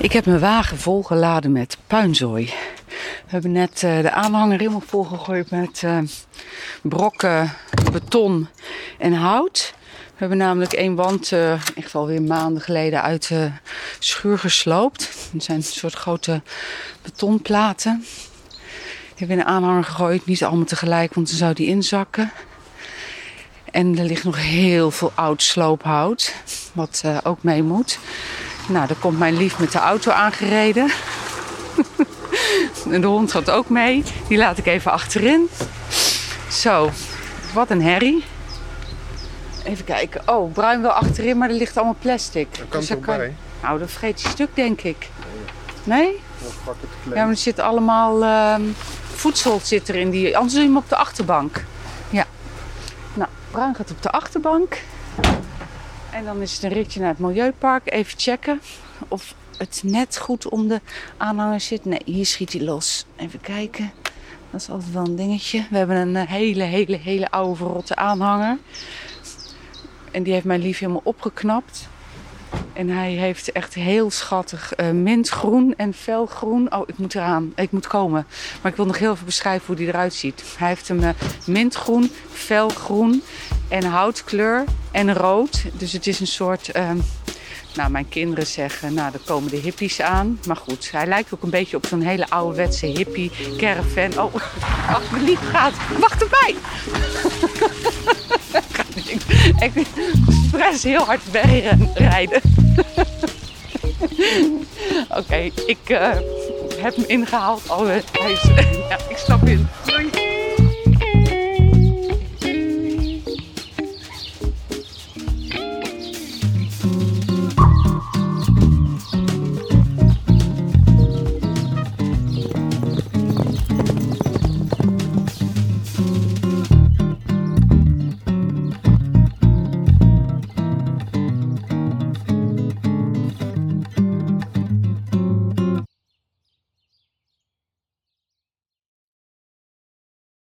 Ik heb mijn wagen volgeladen met puinzooi. We hebben net uh, de aanhanger helemaal volgegooid met uh, brokken beton en hout. We hebben namelijk één wand uh, echt alweer maanden geleden uit de schuur gesloopt. Het zijn een soort grote betonplaten. Die hebben in een aanhanger gegooid. Niet allemaal tegelijk, want dan zou die inzakken. En er ligt nog heel veel oud sloophout, wat ook mee moet. Nou, dan komt mijn lief met de auto aangereden. en de hond gaat ook mee. Die laat ik even achterin. Zo, wat een herrie. Even kijken. Oh, bruin wel achterin, maar er ligt allemaal plastic. Dat kan dus toch kan... bij? Nou, dat vergeet je stuk, denk ik. Nee? Ja, maar er zit allemaal uh, voedsel zit erin. Die, anders doe je hem op de achterbank. Ja. Nou, Bruin gaat op de achterbank. En dan is het een ritje naar het Milieupark. Even checken of het net goed om de aanhanger zit. Nee, hier schiet hij los. Even kijken. Dat is altijd wel een dingetje. We hebben een hele, hele, hele oude verrotte aanhanger. En die heeft mijn lief helemaal opgeknapt. En hij heeft echt heel schattig uh, mintgroen en felgroen. Oh, ik moet eraan. Ik moet komen. Maar ik wil nog heel even beschrijven hoe die eruit ziet. Hij heeft hem uh, mintgroen, felgroen en houtkleur en rood. Dus het is een soort... Uh, nou, mijn kinderen zeggen, nou, er komen de hippies aan. Maar goed, hij lijkt ook een beetje op zo'n hele ouderwetse hippie caravan. Oh, als mijn lief gaat, wacht erbij! ik, ik stress heel hard wegrijden. Oké, ik uh, heb hem ingehaald. Oh, hij is, ja, ik stap in.